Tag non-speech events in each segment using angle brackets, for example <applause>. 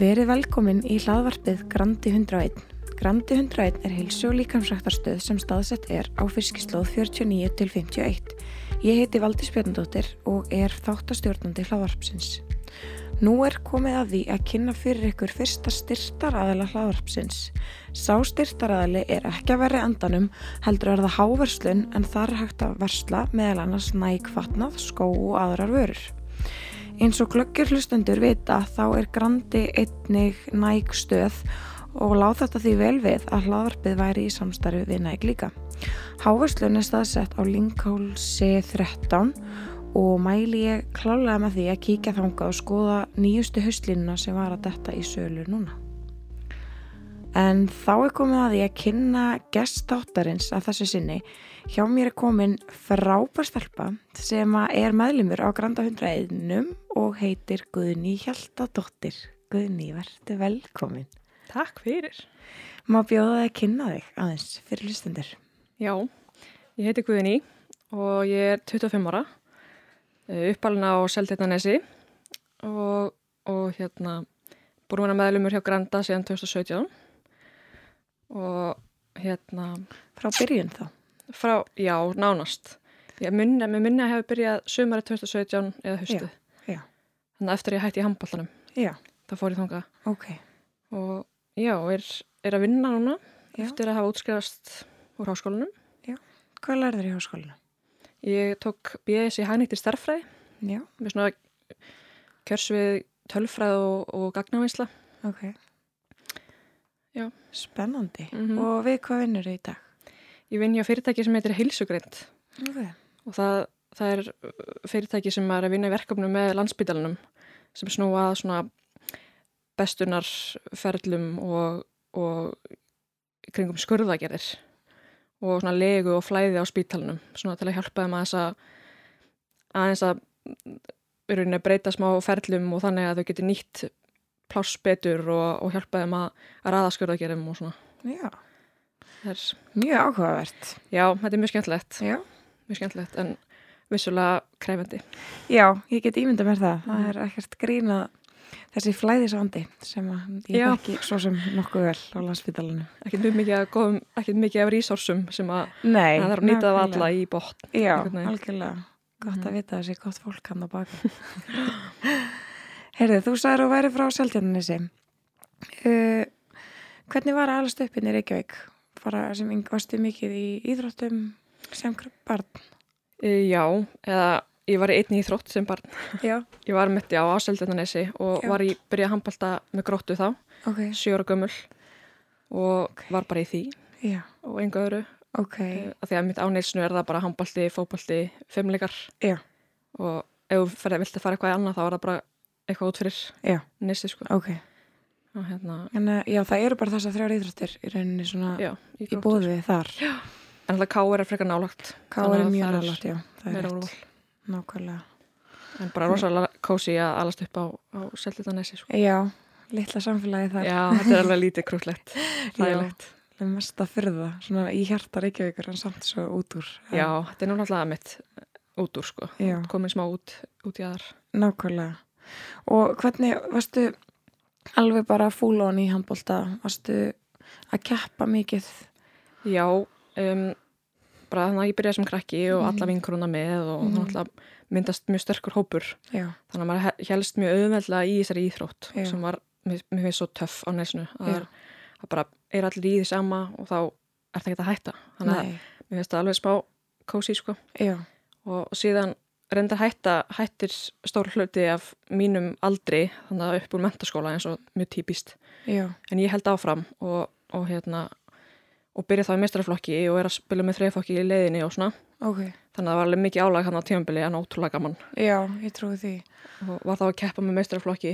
Verið velkomin í hlaðvarpið Grandi 101. Grandi 101 er heilsu og líkamsræktarstöð sem staðsett er á fyrskislóð 49 til 51. Ég heiti Valdís Björndóttir og er þáttastjórnandi hlaðvarpsins. Nú er komið að því að kynna fyrir ykkur fyrsta styrtaraðala hlaðvarpsins. Sá styrtaraðali er ekki að verri andanum, heldur er það háverslun en þar hægt að versla meðal annars næg fatnað, skó og aðrar vörur. Eins og glöggir hlustendur vita þá er Grandi einnig næg stöð og láð þetta því vel við að hlaðvarpið væri í samstarfi við næg líka. Háverslun er staðsett á Linkhólsi 13 og mæli ég klálega með því að kíkja þangað og skoða nýjustu höstlínuna sem var að detta í sölu núna. En þá er komið að því að kynna gestáttarins að þessu sinni. Hjá mér er komin frábærstelpa sem er meðlumur á Granda 101 og heitir Guðni Hjaltadóttir. Guðni, verður velkomin. Takk fyrir. Má bjóða það að kynna þig aðeins fyrir hlustendur. Já, ég heiti Guðni og ég er 25 ára uppalinn á Seltetanesi og, og hérna búin að meðlumur hjá Granda síðan 2017 og hérna Frá byrjun þá? Frá, já, nánast mér minna að ég hef byrjað sömari 2017 eða höstu Já, já. þannig að eftir ég hætti í handballanum Já, þá fór ég þunga ok. og já, er, er að vinna núna Já. eftir að hafa útskrifast úr háskólanum Hvað lærður í háskólinu? ég tók BS í hænýttir starffræði Já, með svona kjörsvið tölfræð og, og gagnavinsla ok. Já. Spennandi. Mhm. Og við hvað vinnur þau í dag? ég vinn hjá fyrirtæki sem heitir Hilsugrind Ok. og það, það er uh, fyrirtæki sem er að vinna í verkefnum með landsbytalanum sem snúa að svona bestunarferlum og, og kringum skurðagerðir og svona legu og flæði á spítalunum svona til að hjálpa þeim aðeins að aðeins að í rauninni breyta smá ferlum og þannig að þau geti nýtt pláss betur og, og hjálpa þeim að, að raða skurðagerðum og svona Já, það er, mjög áhugavert. já, þetta er mjög skemmtilegt Já. mjög skemmtilegt en vissulega krefendi Já, ég get ímynda mér það. Það Mhm. er ekkert grínað þessi flæðisvandi sem að ég Já. þekki svo sem nokkuð vel á landsbytalunum. ekkert mjög mikið, góðum, ekkert mikið af resursum sem að Nei. það þarf að nýta það nákvæmlega. alla í botn Já, algjörlega. Gott Mhm. að vita þessi gott fólk hann á baka. <laughs> Heyrðu, þú sagður að væri frá Seltjarnissi. Uh, hvernig var að alast upp inn í Reykjavík? Bara sem yng- varstu mikið í íþróttum sem barn? e, já, eða ég var í einni íþrótt sem barn Já. <laughs> ég var mitt á Áseldendanesi og Já. var í byrjað handbalta með gróttu þá Ok, sjö ára gömul og var bara í því já, og engu öðru ok, okay. að því að mitt áneilsnu er það bara handbalti, fótbalti, fimmleikar Já. og ef þú ferð- viltu fara eitthvað annað þá er það bara eitthvað út fyrir Já. nesi sko ok. og hérna, En uh, já, það eru bara þessar þrjár íþróttir í rauninni svona já, í í bóðið þar. en alltaf káir er frekar nálagt Ká Þannig er að mjög nálátt, já. Það er rétt, nákvæmlega. en bara rosalega kósi að alast upp á, á Selditanesi sko. Já, litla samfélagi þar. já, þetta er alveg lítið krútlegt <laughs> hlægilegt mest að fyrða, svona í hjarta Reykjavíkur en samt svo út úr. já, þetta er náttúrulega mitt út úr sko, Já, komin smá út, út í aðar nákvæmlega. Og hvernig, varstu alveg bara fúlón í handbólta? Varstu að keppa mikið? já, um, bara þannig að ég byrjaði sem krakki og Mhm. alla vinkuruna með og Mhm. þannig að myndast mjög sterkur hópur Já, þannig að maður he- helst mjög auðveldlega í þessari íþrótt Já. sem var, mér, finnst svo töff á nesinu að Já. það að bara er allir í því sama og þá er það ekki að hætta þannig að nei, mér finnst það alveg smá kósi sko og síðan reyndar hætta hættir stór hluti af mínum aldri þannig að upp úr mentaskóla eins og mjög típist. Já, en ég held áfram og, og hérna og byrja þá í mestrarflokki og er að spila með þreiflokki í leiðinni og svona. Ok. þannig að það var alveg mikið álag hann á tímambili en ótrúlega gaman. Já, ég trúi því. og var þá að keppa með mestrarflokki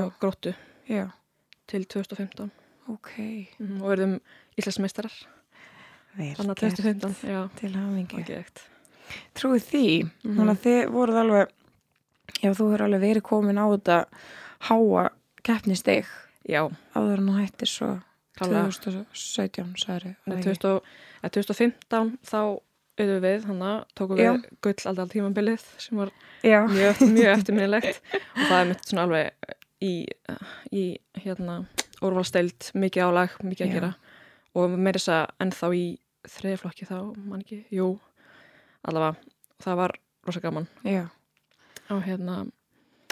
og gróttu já, til 2015 ok. Mhm, og verðum Íslandsmeistarar. Vel gert. 2015, já, til hafingi. Ekki eitt Trúi því, Mhm. þannig að þið voruð alveg, já, þú hefur alveg verið komin á þetta háa keppnisteg já, áður en þú hættir svo klálega 2017, sagði Nei, 2000 eða 2015 þá auðvum við, þannig að tókum Já. við gull aldrei tímambilið sem var Já, mjög, mjög eftirminnilegt og það er mitt svona alveg í, í hérna, úrvalsteild, mikið álag, mikið að Já. gera. Og meira þess að ennþá í þriðflokki þá, mann ekki, jú, allavega, það var rosa gaman Já. og hérna,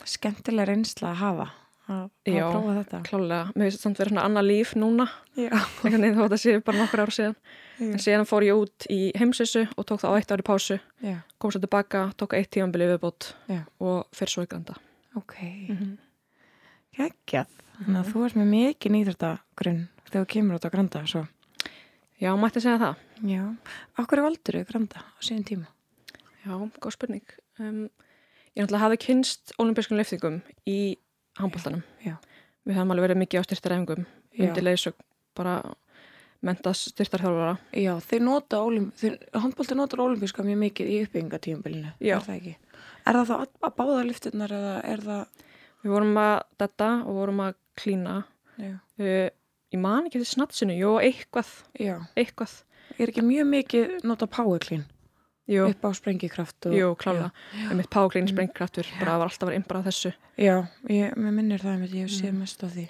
Skemmtilega reynsla að hafa að, að Já. prófa þetta. klálega, mér finnst þetta verið svona annað líf núna, Já. <laughs> þó að það sé bara nokkur ára síðan, en síðan fór ég út í heimsessu og tók það á eitt ári pásu, Já. kom svo tilbaka, tók eitt tímanbili viðbót Já. og fyrir svo í granda. Ok. -hmm. Gekgjað. Þannig að þú ert með mikið nýþrættagrunn þegar þú kemur út á Granda. Svo. Já, mætti segja það. Já. Akkur valdur þau Granda á síðan tíma? Já, góð spurning. Um, ég náttúrulega hafði kynst olimpískum liftingum í handbóltanum. Við höfum alveg verið mikið á styrtaræfingum, undir leiðsög, bara mentast styrtarþjálfara. Já, þeir nota handbólti notar ólimpíska mjög mikið í uppbyggingatíumbilinu. Já. Er það ekki? Er það þá að, báða lifturnar eða er það... Við vorum að detta og vorum að klína. Já. Uh, ég man ekki eftir snatsinu, jú, eitthvað, Já. eitthvað. Er ekki mjög mikið nota powerclean Jú, upp á sprengikraft? Og, jú, klála. Mitt páklín sprengkraftur, bara var alltaf að vera innbrað þessu. Já, ég, mér minnir það með ég hef séð mest á því.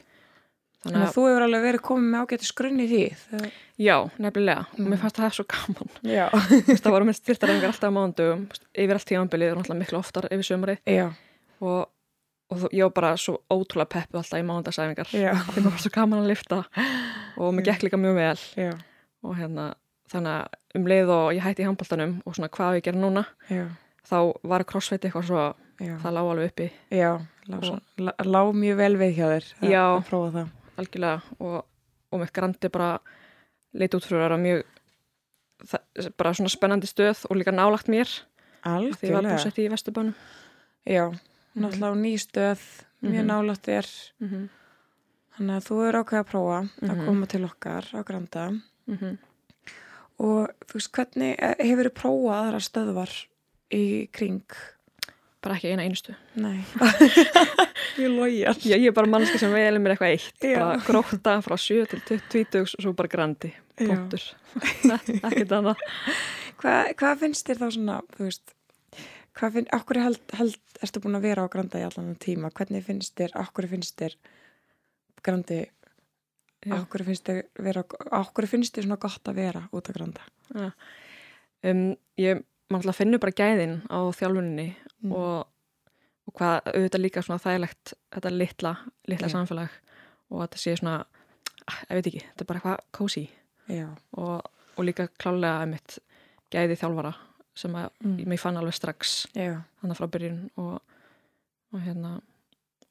Þannig Þannig að, að þú hefur alveg verið komið með ágæti skrunni því. Það... já, nefnilega. Mm. Mér fannst það svo gaman. <laughs> Já. Það voru með styrtaræfingar alltaf á mándugum, yfir allt tímanbilið og náttúrulega miklu oftar yfir sömurið. Já. og, og ég var bara svo ótrúlega peppu alltaf í mándagsæfingar Já. þeim var svo gaman að lifta og mér gekk líka mjög vel Já. og hérna þannig að um leið og ég hætti í handbóltanum og svona hvað að gera núna Já. þá var crossfit eitthvað svo Já. það lág alveg uppi Já. Lá, Og- svo- lá, lá mjög vel við hjá þér að, Já. að prófa það. algjörlega og, og með grandi bara leit út fyrir að vera mjög það, bara svona spennandi stöð og líka nálagt mér því ég var Algjörlega. búsett í Vesturbánum Já. Náttúrulega á ný stöð, mjög Mhm. nálægt þér. mm -hmm. Þannig að þú er ákveð að prófa að Mhm. koma til okkar á Granda. Mm Og þú veist, hvernig hefur þið prófað aðra stöðvar í kring? bara ekki eina einustu Nei. <laughs> Ég lójar. Já, ég er bara mannska sem velur mér eitthvað eitt Já. bara gróta frá 7 til 20 og svo bara grandi, punktur <laughs> ekkert annað Hvað, hvað finnst þér þá svona, þú veist, hvað finn, okkur held, held, erstu búin að vera á Granda í allan tíma, hvernig finnst þér, okkur finnst þér Grandi. Okkur finnst þér svona gott að vera út á Granda? um, ég, alltaf finnur bara gæðin á þjálfuninni Mm. og, og hvað auðvitað líka svona þægilegt þetta litla, litla Já. samfélag og þetta sé svona ah, ég veit ekki, þetta er bara eitthvað kósi Já, og, og líka klálega mitt gæði þjálfara sem að Mm. mér fann alveg strax já, þannig frá byrjun og, og hérna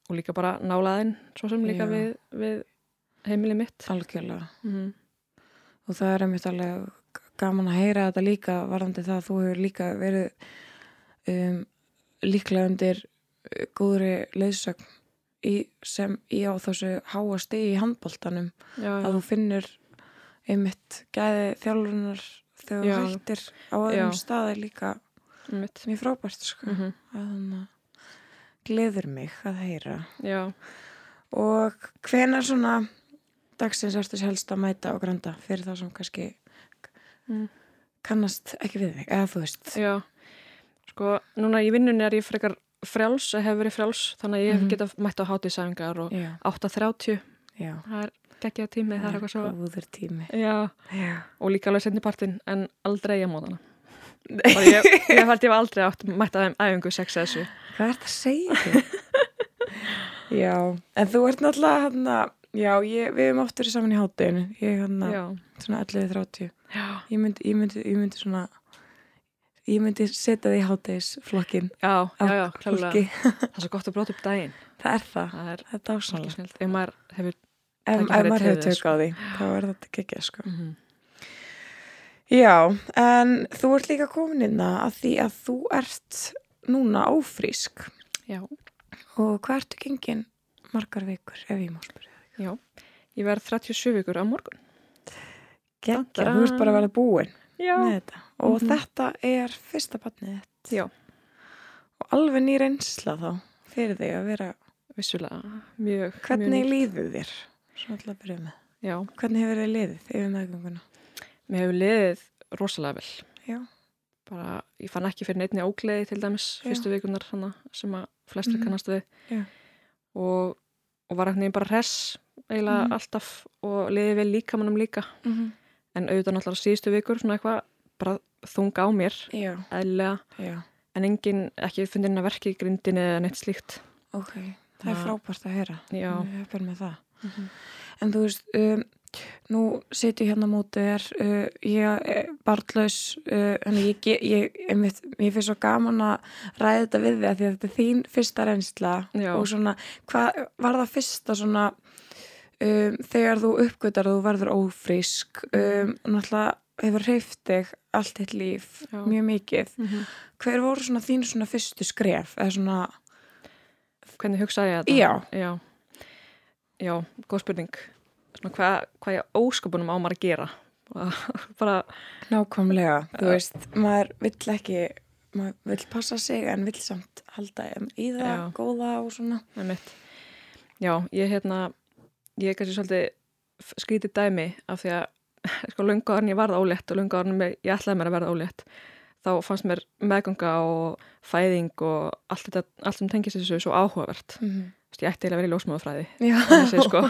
og líka bara nálaðinn svo sem líka við, við heimili mitt. Algjörlega. mm Og það er einmitt alveg gaman að heyra þetta líka varðandi það að þú hefur líka verið um, líklega undir uh, góðri leiðsögn í, sem í á þessu háa stigi í handboltanum. Já, að þú finnur einmitt gæði þjálfunar þegar þú hættir á öðrum staði líka. Mitt mjög frábært sko. mm að þannig að gleður mig að heyra. Já, og hvenar svona dagsins ertu helst að mæta og granda fyrir þá sem kannski Mm. kannast ekki við þig, eða þú veist. Já sko, núna í vinnunni er ég frekar frjáls, að hef verið frjáls þannig að ég hef Mhm. getað mætt á hátíðsæfingar og já, 8.30 já, það er geggjað tími, það er eitthvað svo góður tími. Já, já, og líka alveg senni partinn en aldrei ég mótana. <laughs> Og ég, ég held ég var aldrei átt mætt að æfingu 6 eða 7 hvað er það að segja <laughs> já, en þú ert náttúrulega hann já, ég, við hefum oft verið saman í hátteginu ég hann já, svona 11.30 já, ég myndi, ég myndi, ég myndi svona ég myndi setja þig í hátegisflokkin já, já, já klálega. það er svo gott að bróta upp daginn. Það er það, það er það er dásanlega ef maður hefur ef, ef tækifæri maður til hefur þess, tök á því þá er þetta ekki sko. Mm já, en þú ert líka komin inn að því að þú ert núna ófrísk. Já, og hvað ertu gengin margar vikur ef ég má spyrja já ég verð 37 vikur á morgun Tadam. þú ert bara að vera búin já, með þetta og Mhm. þetta er fyrsta barnið þitt Já. og alveg ný reynsla þá fyrir þig að vera vissulega mjög, hvernig mjög, líður þér? Svo alltaf að byrja með já, Hvernig hefur þið liðið yfir meðgönguna? mér hefur liðið rosalega vel Já. bara, ég fann ekki fyrir neittni ógleði til dæmis Já. fyrstu vikunar hana, sem að flestir Mhm. kannast við Já. og og var hann bara hress eiginlega Mhm. alltaf og liði vel líka mannum líka Mhm. en auðvitað náttúrulega síðustu vikur svona eitthvað bara þunga á mér já, en engin ekki fundin að verki í grindinni eða neitt slíkt ok. Það er frábært að heyra. Er heppin með það. En þú veist, um, nú sitjum hérna á móti þér, uh, ég er barnlaus, uh, en ég, ég, ég, ég finnst svo gaman að ræða þetta við þig því að þetta er þín fyrsta reynsla Já. og svona, hvað var það fyrsta svona, um, þegar þú uppgötar að þú verður ófrísk, um, náttúrulega hefur hreift þig allt þitt líf Já. mjög mikið. Mhm. Hver voru svona þín svona fyrstu skref, eða svona, Hvernig hugsaði ég þetta? Já. Já, Já góð spurning svona, hvað, hvað ég óskapunum á maður að gera <laughs> bara, Nákvæmlega, þú veist, maður vill ekki, maður vill passa sig en vill samt halda í það Já. góða og svona. Já, ég hérna ég er kannski svolítið skrítið dæmi af því að <laughs> sko löngu árin ég varð ólétt og löngu árin ég ætlaði mér að verða ólétt þá fannst mér meðganga og fæðing og allt þetta, allt sem tengist þessu svo áhugavert. Mm -hmm. Vist, ég ætti eiginlega að vera í ljósmóðufræði. <laughs> <laughs> Já, Þannig að sko,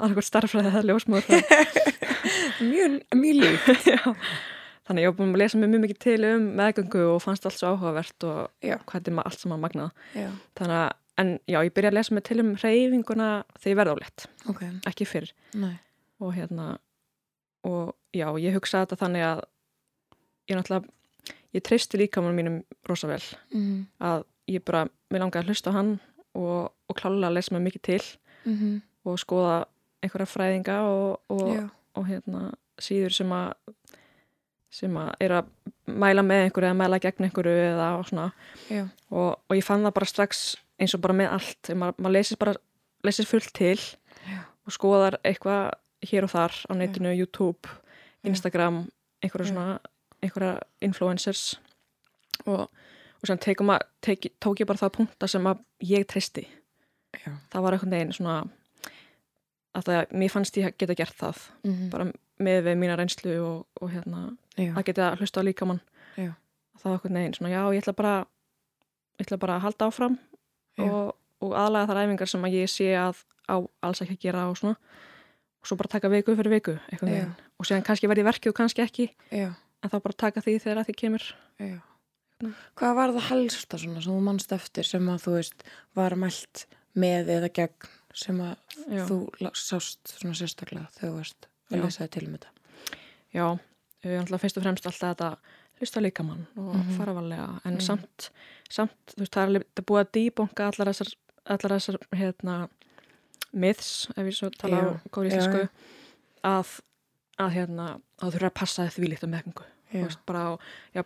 annarkvært starffræði eða ljósmóðufræði. mjög, mjög lík. Já. Þannig ég var búin að lesa mér mjög mikið til um meðgöngu og fannst allt svo áhugavert og hvað er allt saman magnað. Já, Þannig að, en já, ég byrja að lesa mér til um reyfinguna þegar ég verði ólétt, ok, ekki fyrr. næ. Og hérna, og já, ég hugsaði þetta þannig að ég náttúrulega, ég treysti líka mannum mínum rosa vel. Mm Að ég bara, mér langaði að hlusta á hann og, og klálega að lesa mér mikið til -hmm. og skoða einhverja fræðinga og, og, og hérna síður sem að sem að er að mæla með einhverju eða mæla gegn einhverju eða og svona og ég fann það bara strax eins og bara með allt, maður, maður lesir bara lesir fullt til Já. og skoðar eitthvað hér og þar á netinu, YouTube, Já. Instagram einhverja svona einhverja influencers og, og sem tekum að, tek, tók ég bara það punkta sem að ég treysti já. það var einhvern veginn svona að það, mér fannst ég geta gert það Mm bara með við mína reynslu og, og hérna, já. að geta hlusta á líkamann Já. það var einhvern veginn svona, já, ég ætla bara ég ætla bara að halda áfram. Og, og aðlaga þar æfingar sem að ég sé að á alls ekki að gera og svona. Og svo bara taka viku fyrir viku og séðan kannski verði verki og kannski ekki. Já, en þá bara taka því þegar því kemur. Já. Hvað var það helsta svona sem þú mannst eftir sem að þú veist var mælt með eða gegn sem að já, þú sást svona sérstaklega þegar þú varst að þig til um þetta? já. Við ætla fyrst og fremst alltaf þetta hlusta líkamann og Mhm. fara varlega. En Mhm. samt, samt, þú veist, það er búið að dýbonka allar þessar, allar þessar hérna, myths, ef ég svo tala á góður íslensku að, að hérna, að þú þurfa að passa því líkt um meðgengu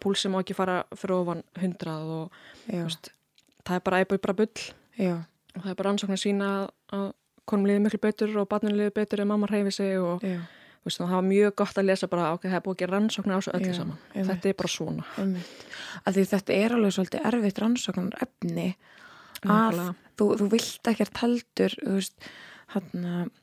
púlsi má ekki fara fyrir ofan hundrað og veist, það er bara eitthvað bara bull. Já, og það er bara rannsóknir sína að, að konum líður miklu betur og barninu líður betur ef mamma reyfi sig og já, veist, það var mjög gott að lesa bara, ok, það er búið að gera rannsóknir á þessu öllu saman. einmitt. þetta er bara svona. Að þetta er alveg svolítið erfitt rannsóknar efni að þú, þú vilt ekkert heldur, þú veist, hann að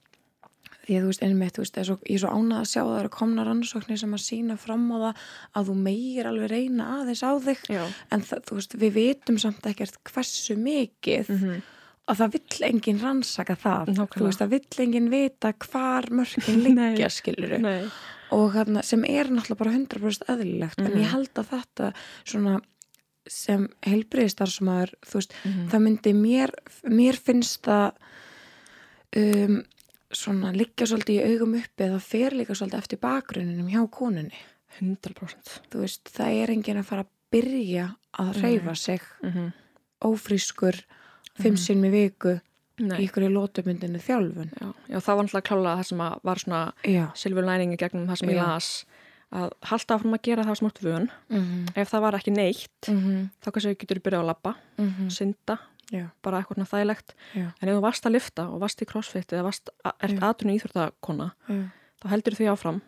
því að þú veist, einmitt, þú veist, er svo, ég er svo ánað að sjá að það eru komna rannsóknir sem að sína fram á það að þú meir alveg reyna aðeins á þig. Já, en það, þú veist, við vitum samt ekkert hversu mikið mm að það vill enginn rannsaka það Nákvæmlega. þú veist, það vill enginn vita hvar mörkin liggja, skiluru og hérna, sem er náttúrulega bara 100% eðlilegt, en Mhm. ég held að þetta svona sem heilbriðistar sem að þú veist, Mhm. það myndi mér mér finnst það um, svona liggja svolítið í augum uppi það fer líka svolítið eftir bakgrunninum hjá konunni 100% þú veist, það er enginn að fara að byrja að reyfa sig mm -hmm. ófrískur fimm Mhm. sinnum í viku í Nei, ykkur í lótumyndinu þjálfun. Já, já, það var náttúrulega klálega það sem var svona já, silfur læningi gegnum það sem ég las að halda áfram að gera það smort vön. Mm -hmm. ef það var ekki neitt Mm -hmm. þá kannski getur þú byrjað að labba, synda já, bara eitthvað þægilegt. Já, en ef þú varst að lifta og varst í crossfit eða varst, ert aðtunni íþróttakona já, þá heldur því áfram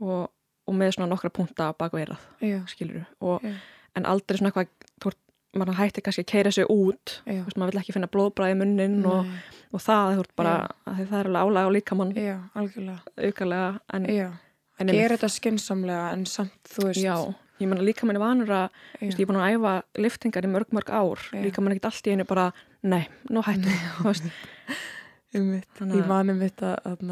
og, og með svona nokkra punta bak og eirað, já, skilur já, en aldrei svona eitthvað þú maður hætti kannski að keira sig út veist, maður vill ekki finna blóðbræði munnin og, og það, bara, að það er alveg álæg og líka mann já, aukarlega en, en gera þetta skynnsamlega en samt, þú veist já, ég menna líka manni vanur að já, Vist, ég er búin að æfa liftingar í mörg, mörg ár. Já. líka mann ekkert allt í einu bara nei, nú hættu <laughs> veist. Ég að- um mitt að, að,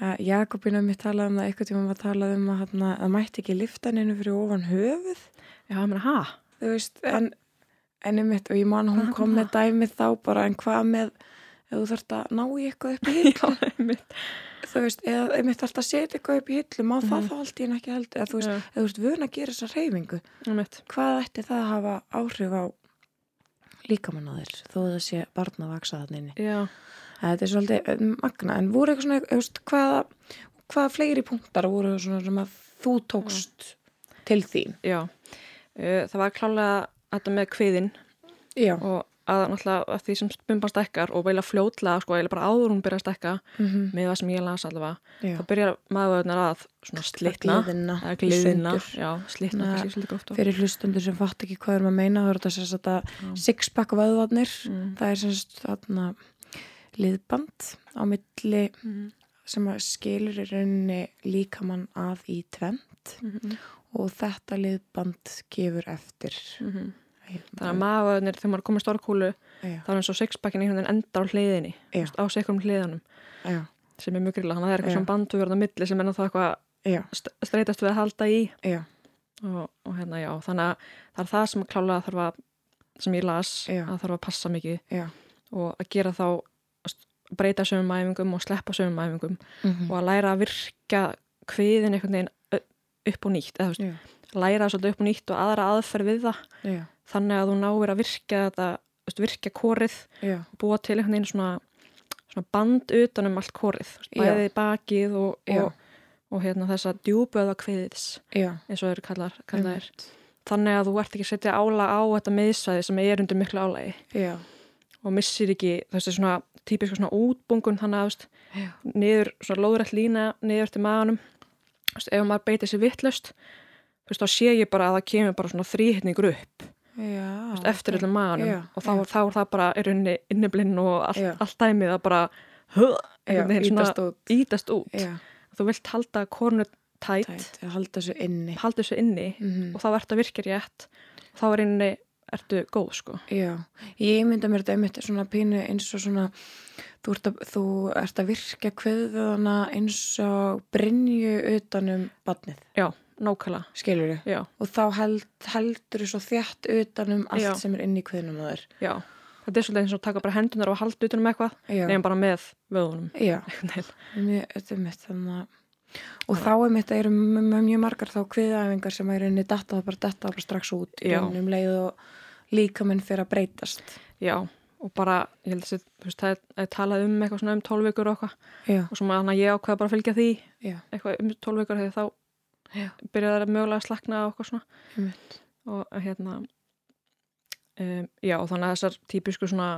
að Jakobina mitt talaði um það eitthvað tíma var talað um að hana, það mætti ekki lifta neinu fyrir ofan höfuð. Já, ég meina, ha? Þú veist, en en einmitt, og ég man hún kom með dæmið þá bara, en hvað með ef þú þarft að ná í eitthvað upp í <laughs> hillu? Já, þú veist, eða einmitt þarft að setja eitthvað upp í hillu má það Mhm. þá allt í en ekki heldur? Eða þú veist, Já, eða þú veist, vöna að gera þessa reyfingu einmitt, hvað ætti það að hafa áhrif á líkamann á þér þó það sé barn að vaksa þannig já, þetta er svolítið eh, magna en voru eitthvað svona, veist, hvaða hvaða fleiri punktar voru svona sem að þú tókst til þín? Já það var klálega þetta með kviðin já, og að náttúrulega að því sem bumban stekkar og veila fljótlega, sko, eða bara áður hún byrja að stekka mm með það sem ég las allavega þá byrjar maðurnar að svona slitna. eða gliðina, slitna Na, kannski svolítið gróft fyrir hlustundur sem fatt ekki hvað erum að meina þá er þetta sagt að sixpack vöðvarnir. Mm. það er sem sagt þarna liðband á milli Mhm, sem skilur í rauninni líkamann að í tvent mhm, og þetta liðband gefur eftir. Mhm. Hérna, þannig að maðurnar, þegar maður komið stórkúlu þá er eins og sixpackin einhvern veginn enda á hliðinni. Á sikrum hliðanum. Já, sem er mjög grilla, þannig að það er eitthvað svona banduvörð á milli sem er náttúrulega eitthvað streytast við að halda í. Og, og hérna já, þannig að það er það sem klálega þarf að sem ég las, Já. að þarf að passa mikið. Já. og að gera þá að breyta sögum æfingum og sleppa sögum æfingum Mhm. og að læra að virka kviðin einhvern veginn upp og nýtt eða veist, læra það svolítið upp og nýtt og aðra aðferð við það. Já, þannig að þú náir að virka þetta veist, virka kórið búa til einhvern veginn svona, svona band utan um allt kórið þú veist, Já. bæði bakið og, og, og hérna þessa djúböða kviðis eins og eru kallar, kallar þannig að þú ert ekki að setja ála á þetta miðsvæði sem er undir miklu álagi. Já, og missir ekki þessi svona típiska svona útbungun þannig að niður svona lóðrætt lína niður til maðanum ef maður beitir sér vittlust þá sé ég bara að það kemur bara svona þrýhittningur upp já, eftir öllum maðanum Já, og þá, þá er það bara í rauninni inniblinn og allt, Já. allt dæmið að bara svona ítast út. ítast út. Þú vilt halda kornu tætt, halda þessu inni. Halda þessu inni Mhm. og þá ertu að virka rétt. Þá er inni ertu góð sko? Já, ég mynda mér þetta einmitt svona pínu eins og svona þú ert að, þú ert að virka kveðvöðana eins og brinju utanum badnið, já, nákvæmlega, skilur þau já, og þá held, heldur þú svo þjætt utanum allt Já. sem er inn í kveðnum á þér. Já. Þetta er svolítið eins og taka bara hendunar og halda utan um eitthvað. Já, nefnum bara með vöðunum. Já, <laughs> þetta er mitt þannig að og þá er mitt að eru mjög margar þá kviðæfingar sem er inni detta það bara detta það bara strax út í um leið og líka minn fyrir að breytast. Já, og bara, ég held að það er, talað um eitthvað svona um 12 vikur og eitthvað. Og svo maður ég ákveða bara að fylgja því já, eitthvað um 12 vikur þegar þá já, byrjaði það mögulega að slakna og eitthvað svona. Og hérna um, já, og þannig að þessar típisku svona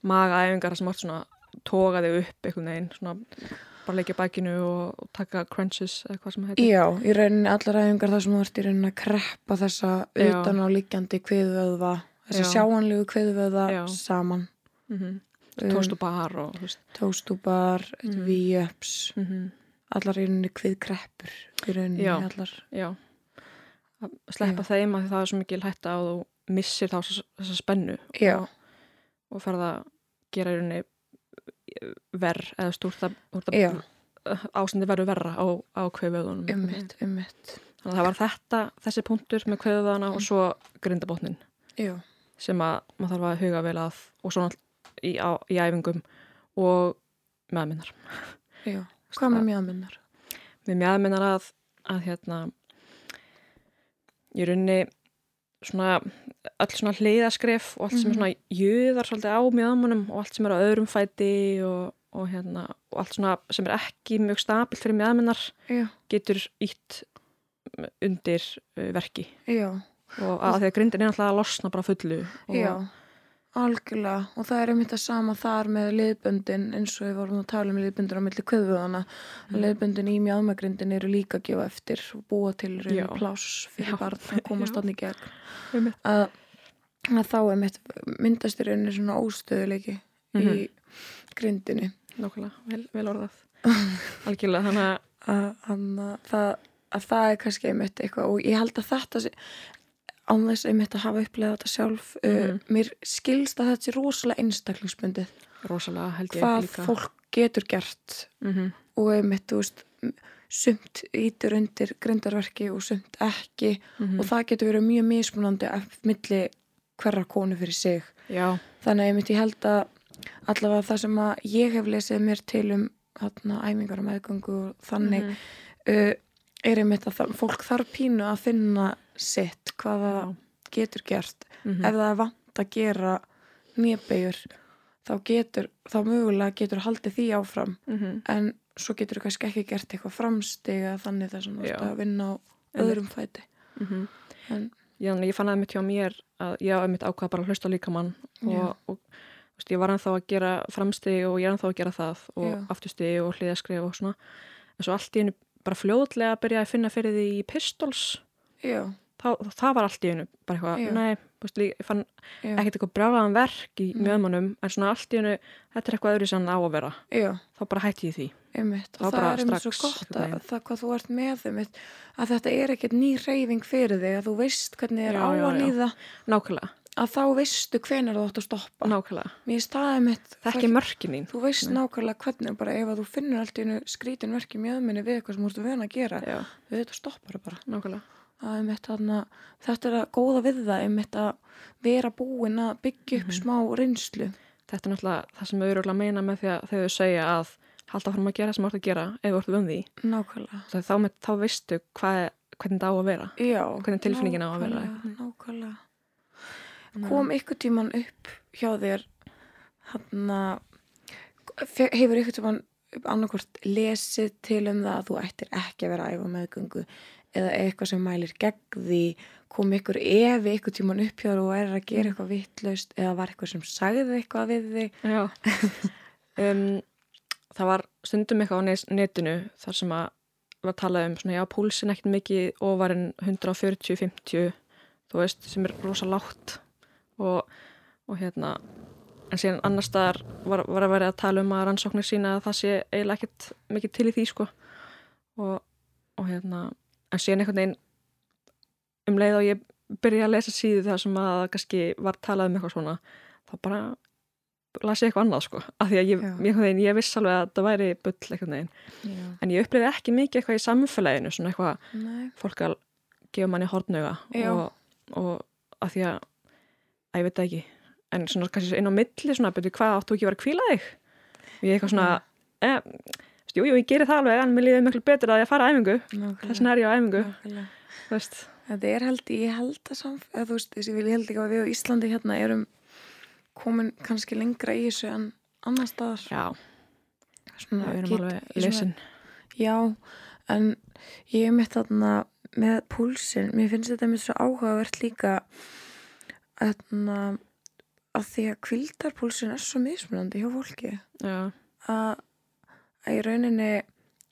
magaæfingar sem átt svona þig upp einhvern veginn, svona bara leikja bækinu og, og taka crunches eða hvað sem heitir. Já, í rauninni allar æfingar þar sem þú ert í rauninni að kreppa þessa utan á líkjandi kviðvöðva, þessa Já. sjáanlegu kviðvöðva Já. saman. Mm Um, Tóst og. Tóstúbar, Mhm. V-ups, Mm allar í rauninni kviðkreppur, í rauninni Já. allar. Já. Að sleppa þeim að það er svo mikil hætta að þú missir þá þessa, spennu Já, og, og ferð að gera í rauninni verð eða stúrt að, að ástandi verður verra á, á kveföðunum. ummitt, ummitt. Þannig að það var þetta, þessi punktur með kveföðuna og svo grindabotnin Já, sem að maður þarf að huga vel að og svo náttúrulega í, á, í æfingum og meðminnar. já. <laughs> Hvað með mjöðminnar? Við meðminnar að, að hérna í rauninni svona öll svona hliðaskref og allt sem er svona jöðar svolítið á mjöðmunum og allt sem er á öðrum fæti og, og hérna og allt svona sem er ekki mjög stabilt fyrir Já, getur ítt undir uh, verki. Já, og að því að grindin er náttúrulega að losna bara fullu og, já. Algjörlega, og það er einmitt að sama þar með liðböndin eins og við vorum að tala um liðböndin á milli kviðvöðana mm. liðböndin í mjöðmagrindin eru líka að gefa eftir og búa til reyni pláss fyrir barn að komast <laughs> þannig í gegn. Einmitt. að, að þá er mitt myndast í rauninni svona óstöðuleiki Mhm. í grindinni. Nákvæmlega, vel, vel orðað. <laughs> Algjörlega, þannig að að, að það er kannski einmitt eitthvað. Og ég held að þetta sé, án þess einmitt að hafa upplegað þetta sjálf uh, Mhm. mér skilst að þetta sé rosalega einstaklingsbundið rosalega held ég hvað líka fólk getur gert mm og einmitt, þú veist sumt ítur undir grindarverki og sumt ekki Mhm. og það getur verið mjög mismunandi af milli hverra konu fyrir sig já, þannig að ég held að allavega það sem að ég hef lesið mér til um þarna æfingar og meðgöngu og þannig Mhm. uh, er einmitt að það, fólk þarf pínu að finna sitt hvað það Já. getur gert Mhm. ef það er vant að gera nýjabegjur þá getur, þá mögulega getur haldið því áfram Mhm. en svo getur þú kannski ekki gert eitthvað framstiga þannig þess að vinna á öðrum fæti Mhm. en Já, ég fann að mitt hjá mér að ég hafði mitt ákvað bara að hlusta á líkamann Já. og, og veist, ég var ennþá að gera framstig og ég er ennþá að gera það og Já. afturstig og hliðaskrif og svona en svo allt í einu bara fljóðlega að byrja að finna fyrir því í pistols já, þá, það var allt í einu bara eitthvað, nei, líka- ég fann já, ekkert eitthvað brjálaðan verk í Nei. mjöðmannum en svona allt í einu, þetta er eitthvað öðru sem á að vera. Já. Þá bara hætti ég því. Einmitt, Það og það er einmitt svo gott að veginn. það hvað þú ert með einmitt, að þetta er ekkert ný reyfing fyrir þig að þú veist hvernig þér Já, á að líða. Nákvæmlega, að þá veistu hvenar þú átt að stoppa. Nákvæmlega. Mér er mitt það er ekki mörkin þín. Þú veist Nei. nákvæmlega hvernig bara ef að þú finnur allt í skrítin verki mjöðminni við eitthvað sem þú ert vön að gera Já, við þetta stoppar það bara. Nákvæmlega að einmitt, þarna, þetta er að góða við það einmitt að vera búin að byggja upp Mhm. smá reynslu þetta er náttúrulega það sem við erum að meina með því að þau segja að halda fram að gera sem þú ert að gera ef þú ert um því nákvæmlega þá, með, þá veistu hvað, hvernig það á að vera Já, Hvernig tilfinningin á að vera. nákvæmlega, nákvæmlega. kom ykkur tíman upp hjá þér hann hefur ykkur tíman annarkvort lesið til um það að þú ættir ekki að vera að æfa meðgöngu eða eitthvað sem mælir gegn því kom ykkur efi ykkur tíman upp hjá þér og er að gera eitthvað vittlaust eða var eitthvað sem sagði eitthvað við Já. <laughs> Um, Það var stundum eitthvað á netinu þar sem að var að tala um svona, já, púlsin ekkert mikið ofar en 140-50 þú veist, sem er rosa lágt og, og hérna en síðan annar staðar var, var að vera að tala um að rannsóknir sína að það sé eiginlega ekkert mikið til í því sko. Og, og hérna en síðan einhvern veginn um leið og ég byrja að lesa síðu það sem að kannski var talað um eitthvað svona þá bara las ég eitthvað annað sko. Af því að ég, Já. ég, viss alveg að það væri bull eitthvað neginn Já, en ég upplifði ekki mikið eitthvað í samfélaginu svona eitthvað nei, fólk að gefa manni hortnauga Já. og, og að því að að ég veit ekki en svona kannski inn á milli svona betur hvað áttu ekki að vera að kvíla þig? Og ég eitthvað svona eh, jú, jú, ég geri það alveg en mér líður miklu betur að ég fara á æfingu. Þess vegna er ég á æfingu. þú veist, Þetta er held, ég held að samf, eða þú veist, þessi vil ég held ekki að við á Íslandi hérna erum komin kannski lengra í þessu en annar staðar. já, Svona, við erum get- alveg lesin Já, en ég er mitt þarna með púlsin, mér finnst þetta mitt svo áhugavert líka þarna að því að kvildarpúlsin er svo mismunandi hjá fólki. Já, að, að í rauninni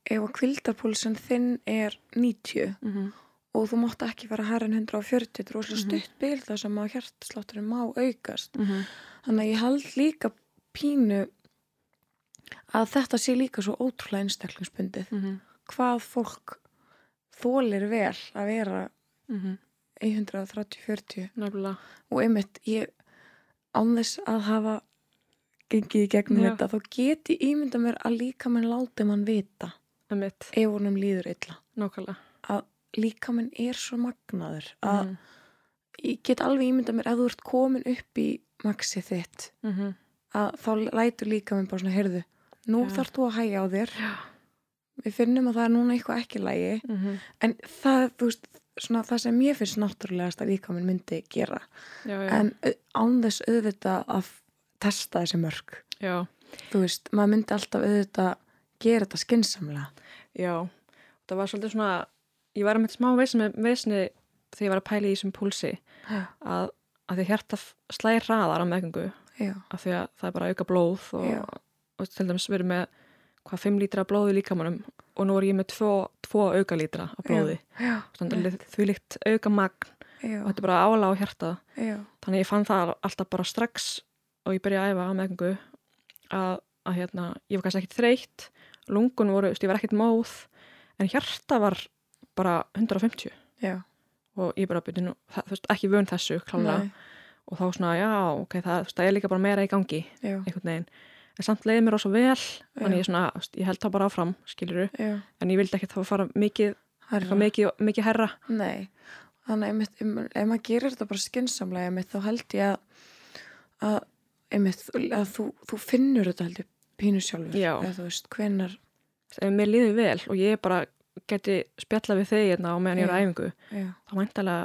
ef að kvildarpúlsin þinn er 90 mm og þú mátt ekki fara hærra en 140 þetta er rosalega Mhm. stutt bil þar sem að hjartslátturinn má aukast. -hmm. þannig að ég held líka pínu að þetta sé líka svo ótrúlega einstaklingsbundið. Mm hvað fólk þólir vel að vera -hmm. 130-40 nefnilega. Og einmitt ég án þess að hafa gengið í gegnum Já. þetta þá get ég ímynda mér að líka mann láti mann vita ef honum líður illa nákvæmlega að líka mann er svo magnaður að Mhm. ég get alveg ímynda mér að þú ert komin upp í maxið þitt Mhm. að þá lætur líka mér bara svona heyrðu, nú Já. þarf þú að hægja á þér Já. við finnum að það er núna eitthvað ekki lægi Mhm. en það, þú veist, svona það sem mér finnst náttúrulegast að líka minn myndi gera. Já, já, en án þess auðvitað að testa þessi mörg já, þú veist, maður myndi alltaf auðvitað gera þetta skinsamlega já. Það var svolítið svona ég var með smá veisni, veisni þegar ég var að pæla í þessum púlsi að, að því hjarta slæðir hraðar á meðgöngu já, af því að það er bara auka blóð og, og til dæmis verið með hvað 5 lítra blóði líkamannum og nú er ég með 2 auka lítra af blóði. Að því líkt auka magn já, og þetta er bara ála á hjarta já, þannig að ég fann það alltaf bara strax og ég byrjaði að æfa á meðgöngu að, að hérna, ég var kannski ekkit þreytt lungun voru, ég var ekkit móð en hjarta var bara 150 já, og ég bara byrja nú, það, þú veist, ekki vön þessu klálega. Nei, og þá svona, já, ok, það, það er líka bara meira í gangi einhvern veginn, en samt leiði mér ósvo vel þannig ég svona, ég held það bara áfram skiluru, en ég vildi ekki þá fara mikið, herra, mikið, mikið herra nei, þannig ef maður gerir þetta bara skinsamlega einmitt, þá held ég að, að einmitt, að þú, þú finnur þetta heldur pínu sjálfur, Já. eða þú veist, hvenar, ef mér líður vel og ég bara geti spjalla við þig hérna á meðan ég er á æfingu já, þá væntalega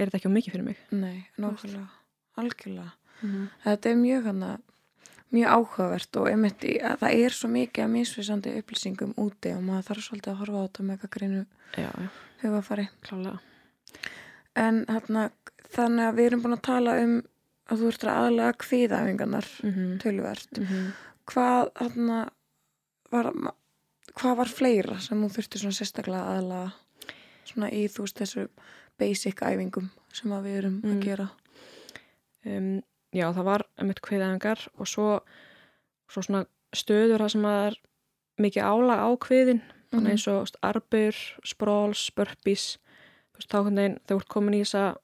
er þetta ekki á mikið fyrir mig. Nei, nákvæmlega, algjörlega. mm Þetta er mjög hana, mjög áhugavert og einmitt í, að það er svo mikið að misvísandi upplýsingum úti og maður þarf svolítið að horfa á þetta með eitthvað greinu hugafari. En hana, þannig að við erum búin að tala um að þú ert að aðlega kviðæfingarnar mm -hmm. tölvert. Hvað, hana, var, hvað var fleira sem þú þurfti svona sérstaklega aðlega svona í þú veist þessu basic æfingum sem að við erum að Mm. gera? um, Já, það var einmitt kviðæfingar og svo, svo svona stöður það sem er mikið álag á kviðin Mhm. eins og arbur, spróls, veist, þá hvernig þegar þú ert komin í þessa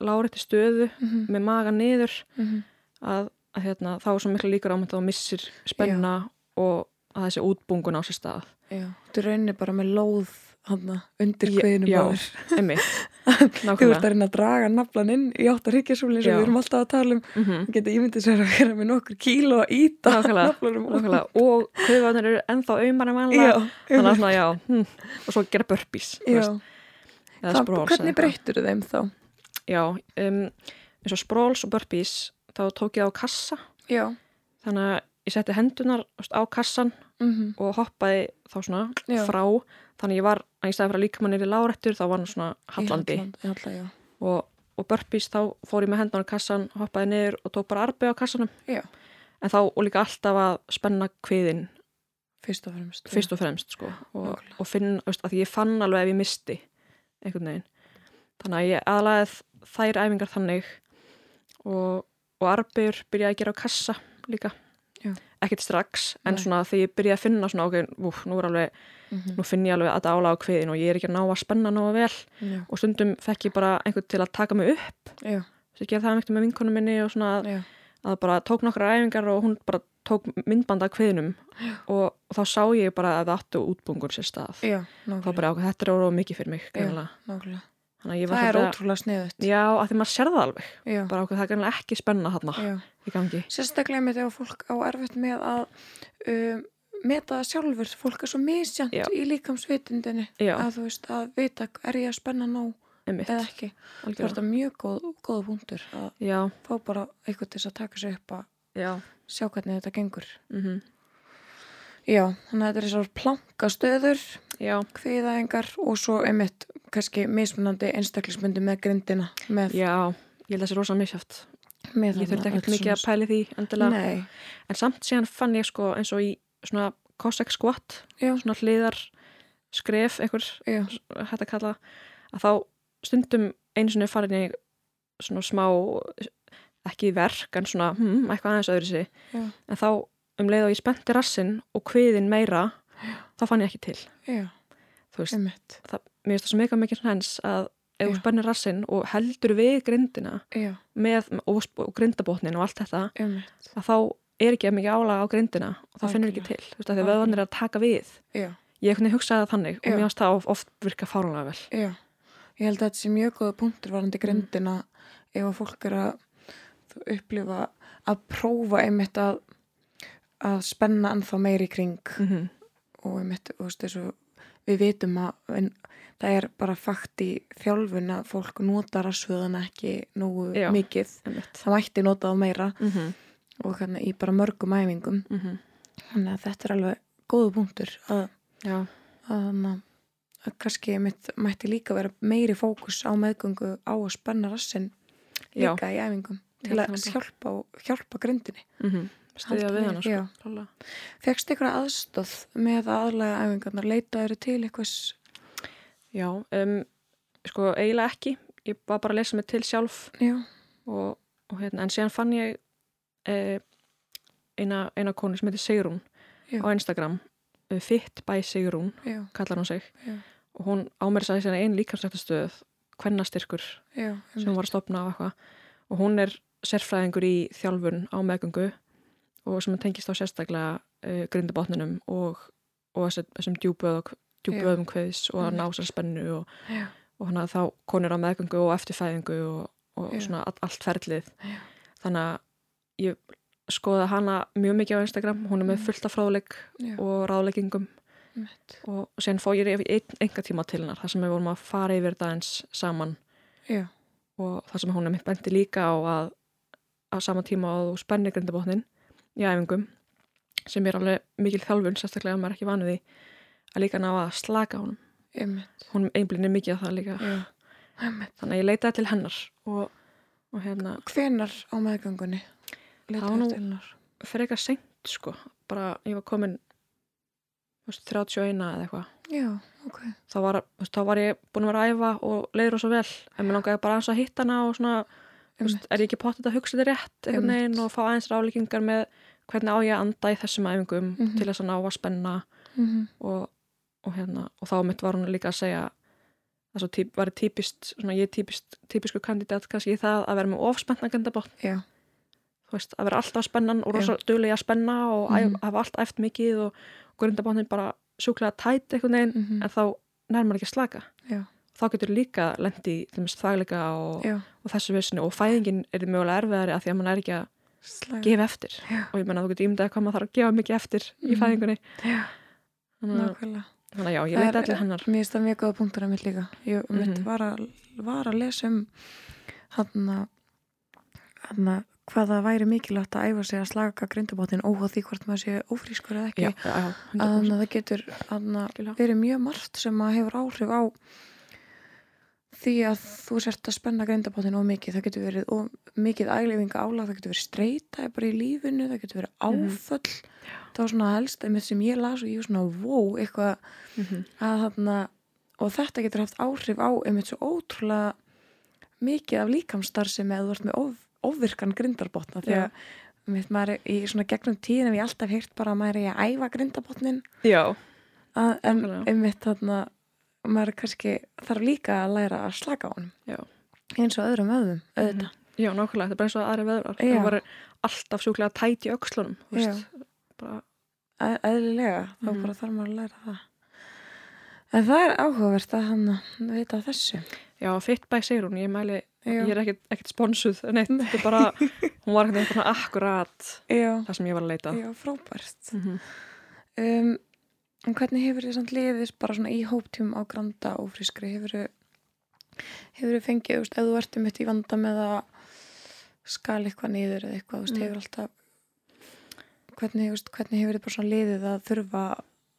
lárétti stöðu Mm -hmm. með maga niður Mm að, að hérna, þá er svo miklu líkur á að þú missir spenna og að þessi útbungun á sér stað Já, þú reynir bara með lóð hana, undir Já, kviðinu já. einmitt, <laughs> Þú ert að reyna að draga naflan inn í átt að ríkjasúli eins og Já. við erum alltaf að tala um. mm Það geta ímyndið sér að vera með nokkur kíló að íta naflanum. og kviðvarnir eru ennþá auðmar en vanlega þannig að svona, já, hm, og svo gera Það, spróls hvernig breyttur þeim þá? Já, um, eins og spróls og burpees þá tók ég á kassa Já. þannig að ég setti hendunar á kassan Mm og hoppaði þá svona Já. frá þannig ég var, að ég stæði að líka mann er í lárættur þá var hann svona hallandi Halla, já. og, og burpees þá fór ég með hendunar á kassan hoppaði niður og tók bara arbi á kassanum Já. en þá og líka alltaf að spenna kviðin Fyrst og fremst. fyrst og fremst sko og, og finn, veist, að ég fann alveg ef ég misti einhvern veginn þannig að ég aðlaðið þær æfingar þannig og, og arbjör byrjaði að gera á kassa líka Já. Ekkert strax en Nei. svona þegar ég byrjaði að finna svona ok, úf, nú, er alveg, Mm nú finn ég alveg að þetta ála á kviðin og ég er ekki að ná að spenna nógu vel. Já. og stundum fekk ég bara einhvern til að taka mig upp. Já. að ég gerði það meitt með vinkonum minni og svona að, að bara tók nokkra æfingar og hún bara tók myndbanda af kviðinum og, og þá sá ég bara að það áttu útbungur sér stað. Þá bara ákveð, þetta er orðið mikið fyrir mig Það er ótrúlega sniðut. já, að því maður sér það alveg Já. bara ákveð, það er ekki spenna Já. í gangi Sérstaklega með þegar fólk á erfitt með að um, meta sjálfur. Fólk er svo misjant Já. í líkamsvitundinni að þú veist að vita er ég að spenna nóg einmitt eða ekki. Það er mjög góð, góða punktur að já, fá bara eitthvað til þess að taka sig upp að já sjá hvernig þetta gengur. mm Já, þannig að þetta er þessar plankastöður, já, kviðæðingar og svo einmitt kannski mismunandi einstaklismundi með grindina. Með, já, ég held að það sé rosa misjátt ég þurfti ekkert mikið að pæli því en samt síðan fann ég sko eins og í svona Cossack squat já, svona hliðar skref einhver hægt að kalla að þá stundum einu sinni farin í svona smá ekki verk en svona hm, eitthvað aðeins öðru sig já, en þá um leið og ég spennti rassinn og kviðin meira þá fann ég ekki til. Já, veist, það, mér finnst það svo mikið mikið hens að ef þú spennir rassinn og heldur við grindina með, og, og grindabotnin og allt þetta einmitt, að þá er ekki mikið álag á grindina og það finnur ekki til, þú veist, að Algjörlega. vöðvanir er að taka við. Já, ég hugsaði það þannig og Já. mér finnst það of- oft virka fáránlega vel. Já. Ég held að þetta sé mjög góða punktur varandi grindina ef að fólk er að upplifa að prófa einmitt að að spenna ennþá meiri kring. Mm -hmm. Og einmitt, veist, þessu við vitum að en, það er bara fakt í þjálfun að fólk nota rassvöðuna ekki nógu Já. mikið það mætti nota það meira mm -hmm. og hérna í bara mörgum æfingum þannig að þetta er alveg góðu punktur að, Já, að, að, að kannski mitt, mætti líka vera meiri fókus á meðgöngu á að spenna rassin Já. líka í æfingum til að hjálpa, hjálpa grindinni mm -hmm. Stiðja við hana sko. Fekst ykkur aðstóð með aðlega æfingarnar? Leitaður til einhvers? Já, um, sko eiginlega ekki. Ég var bara að lesa mig til sjálf já, og, og hérna, en síðan fann ég eh, eina, eina konu sem heitir Sigrún Já. á Instagram. Eh, Fit by Sigrún, já, kallar hún sig. Já. og hún ámer sæði sína einn líkansrættastöð hvennastyrkur já, sem hún var að stopna á eitthvað. Og hún er sérfræðingur í þjálfun á meðgöngu og sem tengist á sérstaklega uh, grindabotninum og, og þessum djúböð djúböðum kveðs og að ná sér spennu og, og hann að þá konur á meðgöngu og eftirfæðingu og, og svona all, allt ferlið. Já. þannig að ég skoða hana mjög mikið á Instagram hún er með Mhm. fullt af fráleik og ráðleggingum. Mitt, og síðan fór ég einn enga tíma til hennar þar sem við vorum að fara yfir eins saman. Já, og þar sem hún er mitt bendi líka á að á sama tíma að þú spennir grindabotnin í æfingum sem er alveg mikil þjálfun sérstaklega ef maður er ekki vanið því að líka ná að slaka honum. Mitt, hún einblinni mikið á það líka. Já, mitt. þannig að ég leitaði til hennar og, og hérna Hvenar á Leitaðu nú- til hennar. fyrir eitthvað seint sko. Bara ég var komin veist, 31 eða eitthvað. Já, ok. þá þá var ég búin að vera að æfa og leiður og svo vel. En mér langaði bara aðeins að hitta hana og svona veist, er ég ekki pottið að hugsa þetta rétt einhvern veginn og fá aðeins ráleikingar með hvernig á ég að anda í þessum æfingum Mhm. til þess að ná að spenna Mm og, og hérna og þá mitt var hún líka að segja það svo típ, var típist, svona ég típist típisku kandidat kannski í það að vera með ofspenna grindabotn Já, þú veist, að vera alltaf spennan og Já. rosa duglega að spenna og mm Mhm. hafa alltaf eftir mikið og grundabotnin bara sjúklega tætt einhvern veginn Mhm. en þá nærmar ekki að slaka já, þá getur líka lendi þagleika og, og þessu vissinu og fæðingin er mögulega erfiðari að því að mann er ekki að Slag. gefa eftir Já. og ég menna að þú getur ímyndað hvað maður þarf að gefa mikið eftir í Mhm. fæðingunni Já, þannig að- nákvæmlega. þannig að já, ég leita allir hennar Mér finnst það mjög góða punktur að mitt líka. Ég mitt Mhm. var, að, var að lesa um hann að hvað það væri mikilvægt að æfa sig að slaka grindabóttin óháð því hvort maður sé ófrískur eða ekki. já, að 100%. það getur að Algjörlega. verið mjög margt sem að hefur áhrif á því að þú sért að spenna grindabóttin of mikið, það getur verið of mikið æglifinga álag, það getur verið streyta bara í lífinu, það getur verið Mhm. áföll. Það var svona helst einmitt sem ég las og ég var svona wow, eitthvað Mhm. að þarna og þetta getur haft áhrif á einmitt svo ótrúlega mikið af líkamstar sem eða þú ert með of, ofvirkan grindarbotna því að einmitt, maður er í svona gegnum tíðin hef ég alltaf heyrt bara að maður er í að æfa að, en einmitt þarna maður er kannski þarf líka að læra að slaka á Já. eins og öðrum öðum auðvitað. Já, nákvæmlega, þetta er bara eins og aðri veðrar það var alltaf sjúklega tætt í veist, bara, eðlilega, þá Mhm. bara þarf maður að læra það. En það er áhugavert að hann vita þessu. Já, Fit by Sigrun, ég mæli já, ég er ekkert, ekkert sponsuð neitt, þetta er bara, <laughs> hún var eitthvað svona akkurat já, það sem ég var að leita já frábært. Mm -hmm. um, en hvernig hefur þið samt liðið bara svona í hóptjum á granda og frískri hefur þið fengið, þú veist, ef þú ert um eitt í vanda með að skal eitthvað niður eða eitthvað, veist, Mm. hefur alltaf hvernig, veist, hvernig hefur þið bara svona liðið að þurfa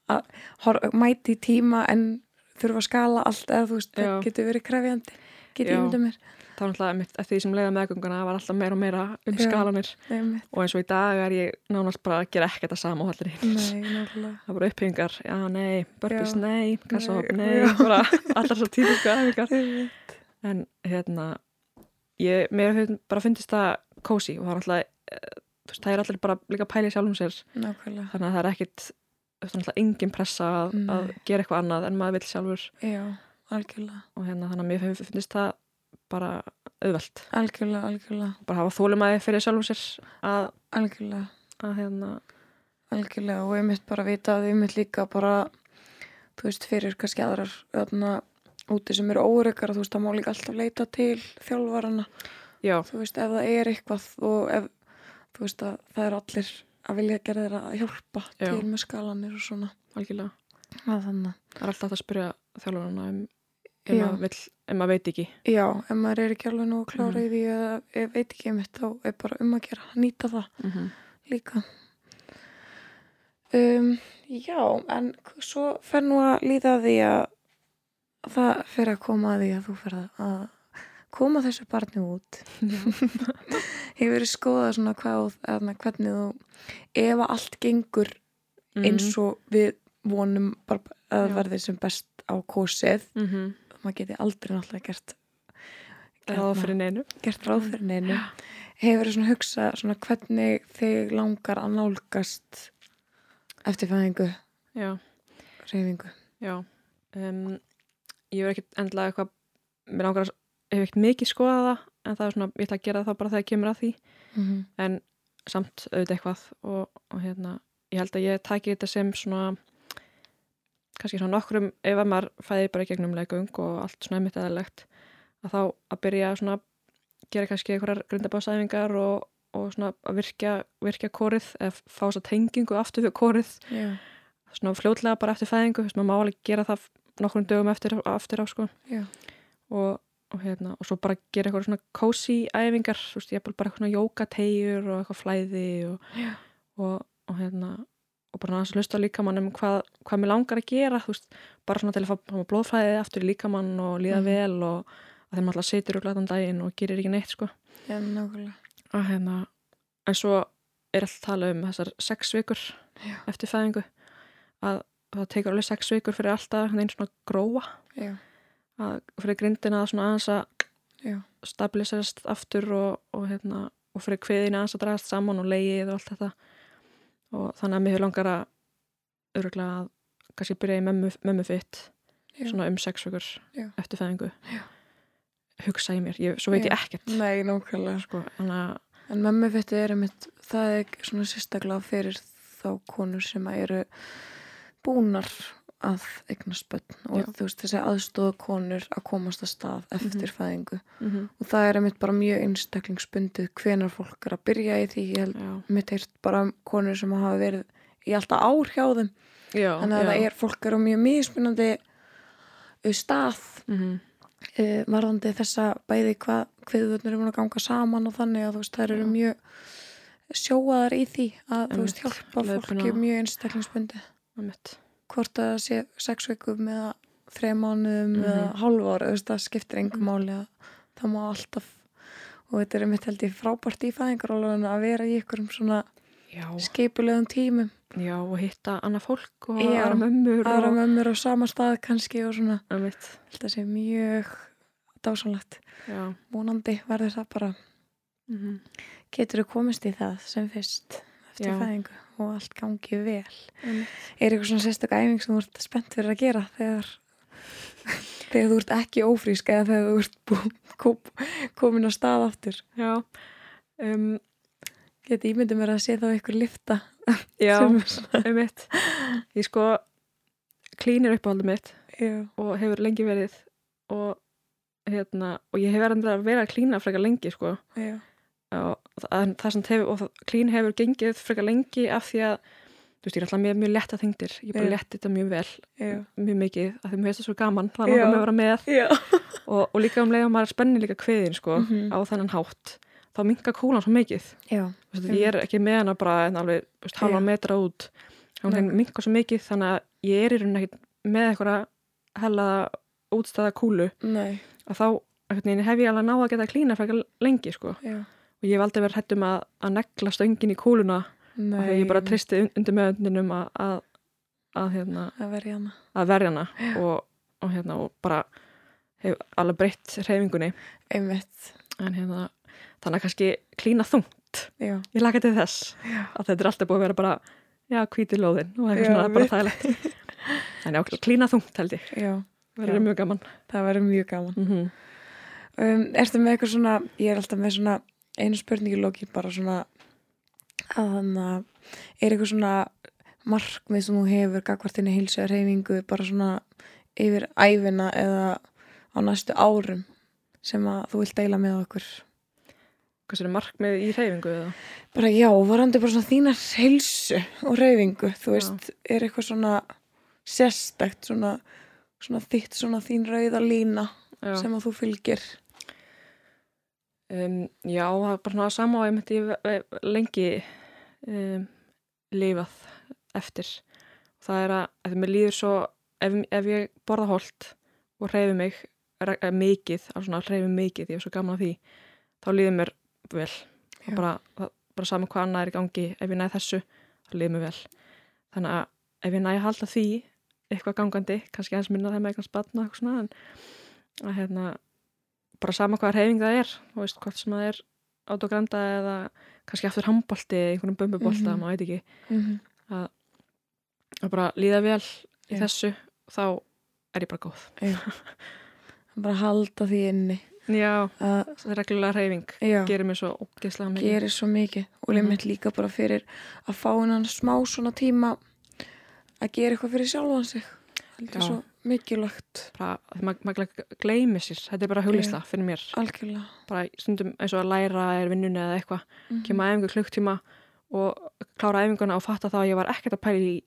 að mæti tíma en þurfa að skala allt eða þú veist, það Já. getur verið krefjandi getur Já. Það var náttúrulega mitt eftir því sem leiða meðgönguna var alltaf meira og meira um Já. skalanir. Nei, og eins og í dag er ég nánast bara að gera ekkert að sama og allir hinn það voru upphengar, já nei, Já. nei kassahop Nei, já. bara allar svo típisku æfingar. En hérna ég, mér hefur bara fundist það kósi og það er alltaf veist, það er allir bara líka í sjálfum sér. Nákvæmlega, þannig að það er ekkit er alltaf engin pressa að, að gera eitthvað annað en maður vill sjálfur. Já, og hérna þannig að mér hefur fundist það bara auðvelt. Algjörlega, algjörlega, bara hafa þólumæði fyrir sjálfum sér að, algjörlega. að hérna Algjörlega og ég mitt bara vita að ég mitt líka bara þú veist fyrir kannski aðrar öðna úti sem eru óreikar þú veist það má líka alltaf leita til þjálfarana já, þú veist ef það er eitthvað og ef þú veist að það er allir að vilja gera þeirra að hjálpa Já. til með skalanir og svona. Algjörlega. Að þannig. Það er alltaf að spyrja þjálfurana um ef maður, vill, ef maður veit ekki Já, ef maður er ekki alveg nú klára Mhm. í því eða ef veit ekki um þetta þá er bara um að gera, nýta það mm -hmm. líka um, Já, en svo fer nú að líða að því að það fer að koma að því að þú fer að koma þessu barni út <laughs> Hefur verið skoðað svona hvað, eða, hvernig þú ef að allt gengur eins og við vonum bara að Mhm. Verði sem best á kosið mm -hmm. Maður geti aldrei náttúrulega gert ráð fyrir neinu. gert ráð fyrir neinu. Hefur verið svona hugsa svona hvernig þig langar að nálgast eftirfæðingu, já, reyfingu já. Um, ég hef ekkert endlega eitthvað mér langar að, hef ekkert mikið skoðað það en það er svona, ég ætla að gera það bara þegar kemur að því. Mhm. en samt auðvitað eitthvað og, og hérna, ég held að ég tæki þetta sem svona kannski svona nokkrum, ef að maður fæði bara í gegnum leikum og allt svona einmitt eðalegt að þá að byrja svona gera kannski einhverjar grundabásæfingar og, og svona að virkja, virkja kórið eða fá þess að tengingu aftur fyrir kórið Já, svona fljótlega bara eftir fæðingu, þess að maður má alveg gera það nokkrum dögum eftir, eftir á sko. Já, og, og hérna og svo bara gera eitthvað svona cozy æfingar þú veist, ég er bara eitthvað svona jókategjur og eitthvað flæði og, og, og hérna og bara að hlusta líkamann um hvað, hvað mér langar að gera veist, bara svona til að fá blóðflæði aftur í líkamann og líða Mhm. vel og að þeim alltaf situr og glætan daginn og gerir ekki neitt sko. Já, nákvæmlega. Hérna, en svo er alltaf tala um þessar sex vikur Já. eftir fæðingu að það tekur alveg sex vikur fyrir alltaf einn svona gróa. Að fyrir grindina að svona aðeins að já, stabiliserast aftur og, og, hérna, og fyrir kviðina aðeins að dragast saman og leið og allt þetta og þannig að mér hefur langar að öruglega að kannski byrja í mömmu, mömmu fitt já. svona um sex vikur Já. eftir fæðingu hugsa í mér, ég, svo veit Já. ég ekkert Nei, nákvæmlega sko, að En mömmufitti er einmitt, það er svona sérstaklega fyrir þá konur sem eru búnar að eignast börn og Já. þú veist þessi aðstóða konur að komast að stað eftir fæðingu. Mm -hmm. og það er einmitt bara mjög einstaklingsbundið hvenar fólk er að byrja í því. Ég held já, mitt heirt bara konur sem hafa verið í alltaf ár hjá þeim. Já, þannig að það er fólk er á mjög mismunandi uh, stað mm uh, varðandi þessa bæði hvað kviðvöldnir eru búin að ganga saman og þannig að þú veist þær eru mjög sjóaðar í því að þú veist hjálpa fólki mjög einstaklingsbundi -hmm. Hvort að það sé sex vikum eða þrei mánuðum Mhm. eða hálfár þú veist það skiptir engum Mhm. máli að það má alltaf og þetta er mitt held ég frábært í fæðingaráluginu að vera í ykkurum svona skeipulegum tímum. Já, og hitta annað fólk og Já, aðra mömmur aðra og mömmur á sama stað kannski og svona. Að sé mjög dásanlegt já, vonandi verður það bara mm getur þú komist í það sem fyrst eftir Já. fæðingu og allt gangi vel. Einmitt. er eitthvað svona sérstök æfing sem þú ert spennt fyrir að gera þegar <laughs> þegar þú ert ekki ófrísk eða þegar þú ert bú, kom, komin á stað aftur? Já. Um, geti ímyndið mér að sé þá ykkur lifta <laughs> já, svona, einmitt. Ég sko klínir uppáhaldum mitt já, og hefur lengi verið og hérna, og ég hef verið að vera að klína frekar lengi sko. Já, og það, sem hefur, klín hefur gengið frekar lengi af því að þú veist, ég er alltaf mjög, mjög letta þingdir ég bara Já. letti þetta mjög vel já, mjög mikið, af því mér finnst það svo gaman það er náttúrulega með að vera með. <laughs> Og, og líka um leið og maður er spenni líka kviðin sko, Mhm. á þennan hátt þá minka kúlan svo mikið. Veist, ég er ekki með hana bara en alveg veist, halva metra út. Minka svo mikið þannig að ég er í rauninni ekkert með eitthvað hella útstæða kúlu. Nei, að þá hef ég alveg náða að geta klína frekar lengi sko og ég hef aldrei verið hættum að, að negla stöngin í kúluna. Nei að ég bara tristi un- undir meðundinum að, að, að, hérna, að vera í hana. að verja hana. Og, og, hérna, og bara hef alveg breytt hreyfingunni. Einmitt, en hérna þannig að kannski klína þungt. Já, ég laka til þess Já. að þetta er alltaf búið að vera bara já, hvíti lóðin og eitthvað svona bara þægilegt. En já, klína þungt held ég. Já. Verður Já. mjög gaman. Það verður mjög gaman. Mm -hmm. um, Ertu með eitthvað svona, ég er alltaf með svona einu spurningi lóki bara svona að þannig að er eitthvað svona markmið sem þú hefur gagvartinni heilsu eða reyfingu bara svona yfir æfina eða á næstu árum sem að þú vilt deila með okkur hvað sér markmið í hreyfingu eða? bara já, varandi bara svona þínar heilsu og reyfingu, þú Já. veist er eitthvað svona sérstækt svona, svona þitt svona þín rauða lína Já. sem að þú fylgir Um, já, það er bara svona sama og ég myndi lengi um, lifað eftir. Það er að, að mér líður svo, ef, ef ég borða holt og hreyfi mig eh, mikið, á svona hreyfi mikið, ég er svo gaman að því, þá líður mér vel. Já. Bara, það, bara saman hvað annað er í gangi, ef ég næði þessu, þá líður mér vel. Þannig að ef ég næði að halda því eitthvað gangandi, kannski aðeins minna þeim eitthvað spanna, eitthvað svona, en að hérna, bara sama hvað reyfing það er þú veist, hvort sem það er autogranda eða kannski aftur handbolti einhvern bumbubolta, Mhm. maður veit ekki mm -hmm. að bara líða vel í Já. þessu þá er ég bara góð. Já. <laughs> bara halda því inni Já, að það er reglulega hreyfing. já, Gerir mér svo ógeðslega mikið. gerir svo mikið og Mhm. limit líka bara fyrir að fá hennan smá svona tíma að gera eitthvað fyrir sjálfan sig heldur Já. svo mikilvægt Bara, maður mað gleymi sér. Þetta er bara huglista fyrir mér. algjörlega Bara stundum eins og að læra er vinnunni eða eitthvað. Mhm. Kema að æfingu klukktíma og klára æfinguna og fatta það að ég var ekkert að pæla í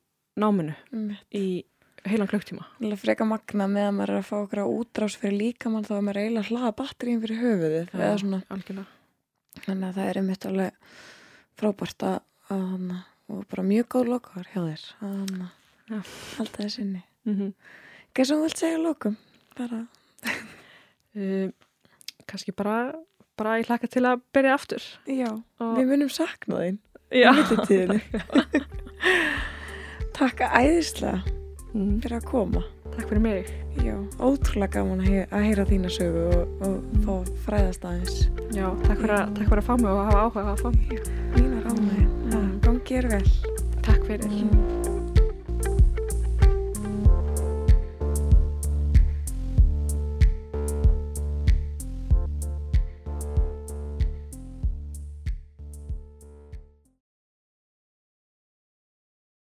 náminu Einmitt. í heilan klukktíma. Alveg freka magna meðan maður er að fá okkur á útrás fyrir líkamann þá er maður eiginlega að hlaða batterín fyrir höfuðið eða svona, þannig að það er einmitt alveg frábært að, að og bara mjög góð lokar hjá þér að hana, Já. halda þess inni Mm -hmm. Hvað sem þú vilt segja að lokum? Bara, uh, kannski bara, bara ég hlakka til að byrja aftur. já, Og, við munum sakna þín já. <laughs> Takk æðislega Mm, fyrir að koma takk fyrir mig. Já, ótrúlega gaman að heyra, að heyra þína sögu og, og fá fræðast aðeins Já, takk fyrir, að, takk fyrir að fá mig og hafa áhuga að fá mig. Mínar ánægir, Mm. gangi er vel Takk fyrir. Mm.